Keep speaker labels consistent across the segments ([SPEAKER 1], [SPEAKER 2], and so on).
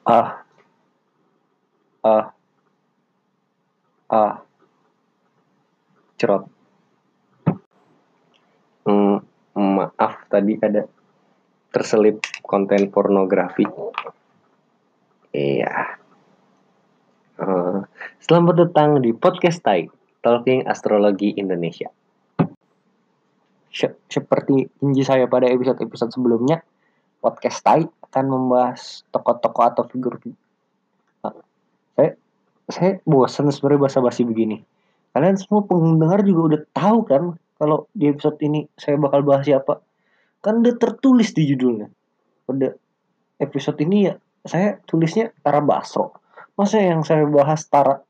[SPEAKER 1] Ah. Ah. Ah. Cerot. Hmm, maaf tadi ada terselip konten pornografi. Iya. Uh, selamat datang di podcast Tai, Talking Astrologi Indonesia. Seperti janji saya pada episode-episode sebelumnya, podcast Tai akan membahas tokoh-tokoh atau figur. Nah, saya saya bosan sebenarnya basa-basi begini. Kalian semua pendengar juga udah tahu kan kalau di episode ini saya bakal bahas siapa. Kan udah tertulis di judulnya. Pada episode ini ya saya tulisnya Tara Basro. Masa yang saya bahas Tara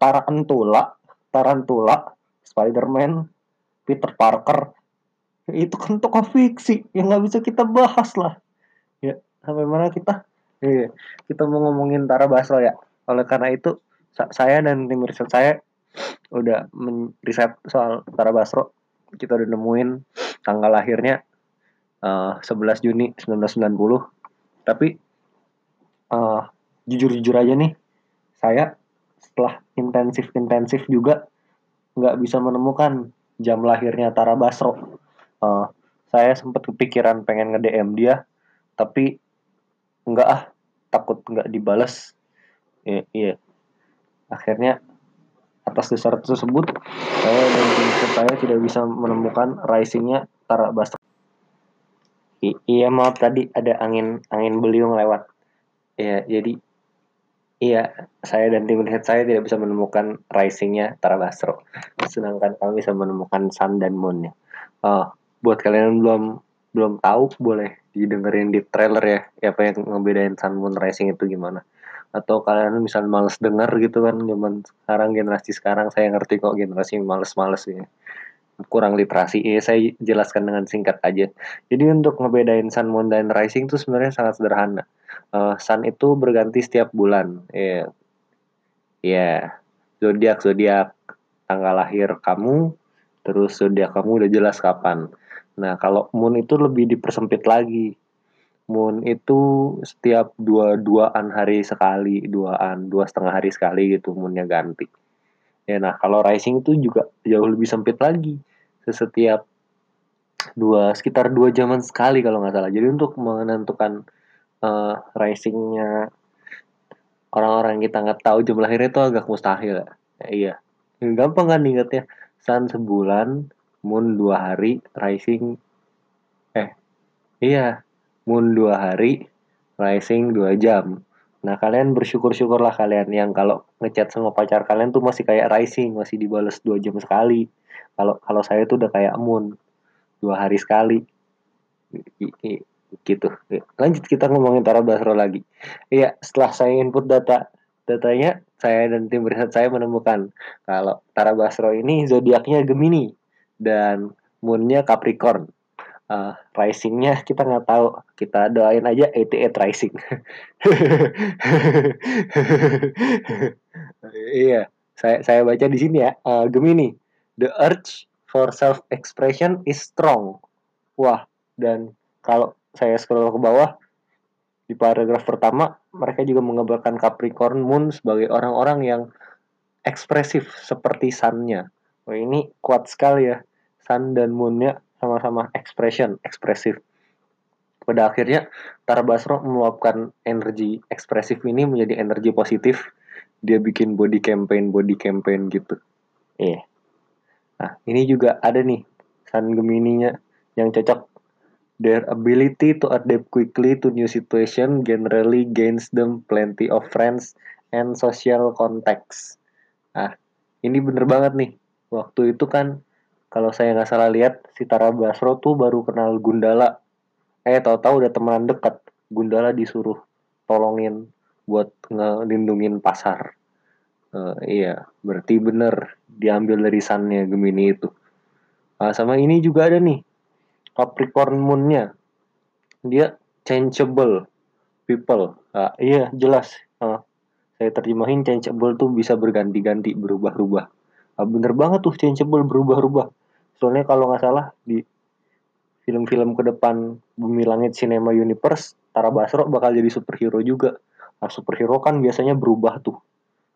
[SPEAKER 1] Tara Antula Tarantula Spiderman Peter Parker itu kan tokoh fiksi yang nggak bisa kita bahas lah ya sampai mana kita? Iya kita mau ngomongin Tara Basro ya. Oleh karena itu saya dan tim riset saya udah riset soal Tara Basro. Kita udah nemuin tanggal lahirnya uh, 11 Juni 1990 tapi uh, jujur-jujur aja nih saya setelah intensif-intensif juga nggak bisa menemukan jam lahirnya Tara Basro. Uh, saya sempat kepikiran pengen nge-DM dia tapi enggak ah takut enggak dibalas iya, iya. akhirnya atas dasar tersebut saya dan tim saya tidak bisa menemukan risingnya Tara Basro. I iya maaf tadi ada angin angin beliung lewat. Ya jadi iya saya dan tim saya tidak bisa menemukan risingnya Tara Basro. Sedangkan kami bisa menemukan Sun dan Moonnya. Oh, buat kalian yang belum belum tahu boleh didengerin di trailer ya, apa yang ngebedain Sun Moon Rising itu gimana atau kalian misal males denger gitu kan zaman sekarang generasi sekarang saya ngerti kok generasi males-males ya kurang literasi ya saya jelaskan dengan singkat aja jadi untuk ngebedain Sun Moon dan Rising itu sebenarnya sangat sederhana uh, Sun itu berganti setiap bulan ya yeah. yeah. zodiak zodiak tanggal lahir kamu terus zodiak kamu udah jelas kapan Nah, kalau moon itu lebih dipersempit lagi. Moon itu setiap dua-duaan hari sekali, duaan, dua setengah hari sekali gitu moonnya ganti. Ya, nah kalau rising itu juga jauh lebih sempit lagi. Setiap dua sekitar dua jaman sekali kalau nggak salah. Jadi untuk menentukan uh, risingnya orang-orang kita nggak tahu jam lahirnya itu agak mustahil ya iya, gampang kan ingatnya. Sun sebulan, Moon dua hari, Rising eh iya Moon dua hari, Rising dua jam. Nah kalian bersyukur-syukurlah kalian yang kalau ngechat sama pacar kalian tuh masih kayak Rising, masih dibales dua jam sekali. Kalau kalau saya tuh udah kayak Moon dua hari sekali. Gitu. Lanjut kita ngomongin Tara Basro lagi. Iya, setelah saya input data datanya, saya dan tim riset saya menemukan kalau Tara Basro ini zodiaknya Gemini dan moonnya Capricorn. Uh, risingnya kita nggak tahu. Kita doain aja 88 rising. Iya saya saya baca di sini ya. Uh, Gemini the urge for self expression is strong. Wah dan kalau saya scroll ke bawah di paragraf pertama mereka juga mengabarkan Capricorn Moon sebagai orang-orang yang ekspresif seperti sunnya Wah ini kuat sekali ya. Sun dan Moonnya sama-sama expression, ekspresif. Pada akhirnya, Tara Basro meluapkan energi ekspresif ini menjadi energi positif. Dia bikin body campaign, body campaign gitu. Iya. Nah, ini juga ada nih Sun Gemini-nya yang cocok. Their ability to adapt quickly to new situation generally gains them plenty of friends and social context. Nah, ini bener banget nih waktu itu kan kalau saya nggak salah lihat si Tara Basro tuh baru kenal Gundala. Eh tahu-tahu udah teman dekat. Gundala disuruh tolongin buat ngelindungin pasar. Uh, iya berarti bener diambil dari sannya Gemini itu. Uh, sama ini juga ada nih Capricorn Moonnya. Dia changeable people. Uh, iya jelas. Uh, saya terjemahin changeable tuh bisa berganti-ganti berubah-ubah. ah, bener banget tuh changeable berubah-ubah. Soalnya kalau nggak salah di film-film ke depan Bumi Langit Cinema Universe Tara Basro bakal jadi superhero juga. Nah, superhero kan biasanya berubah tuh.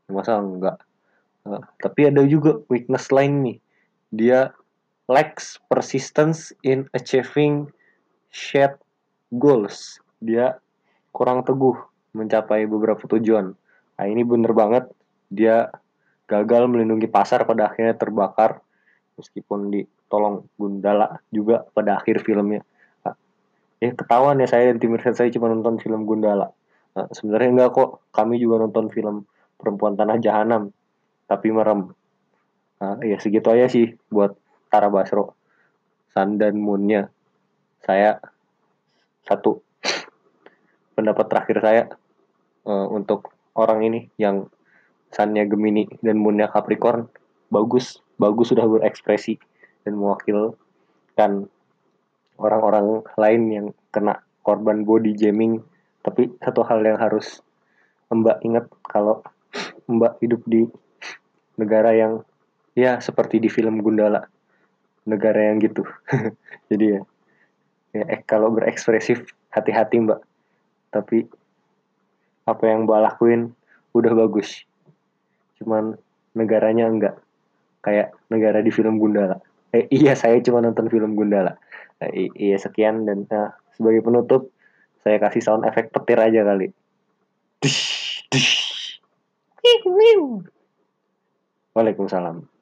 [SPEAKER 1] Masa enggak nah, tapi ada juga weakness lain nih. Dia lacks persistence in achieving shared goals. Dia kurang teguh mencapai beberapa tujuan. Nah ini bener banget. Dia gagal melindungi pasar pada akhirnya terbakar meskipun ditolong Gundala juga pada akhir filmnya. Ya ketahuan ya saya dan tim riset saya cuma nonton film Gundala. Nah, sebenarnya enggak kok kami juga nonton film Perempuan Tanah Jahanam tapi merem. Nah, ya segitu aja sih buat Tara Basro Sun dan Moonnya. Saya satu pendapat terakhir saya uh, untuk orang ini yang Sunnya Gemini dan Moonnya Capricorn. Bagus bagus sudah berekspresi dan mewakilkan orang-orang lain yang kena korban body jamming. Tapi satu hal yang harus Mbak ingat kalau Mbak hidup di negara yang ya seperti di film Gundala. Negara yang gitu. Jadi ya, ya eh, kalau berekspresif hati-hati Mbak. Tapi apa yang Mbak lakuin udah bagus cuman negaranya enggak. Kayak negara di film Gundala. Eh, iya saya cuma nonton film Gundala. Eh, iya sekian dan nah, sebagai penutup saya kasih sound efek petir aja kali. Dush, dush. Waalaikumsalam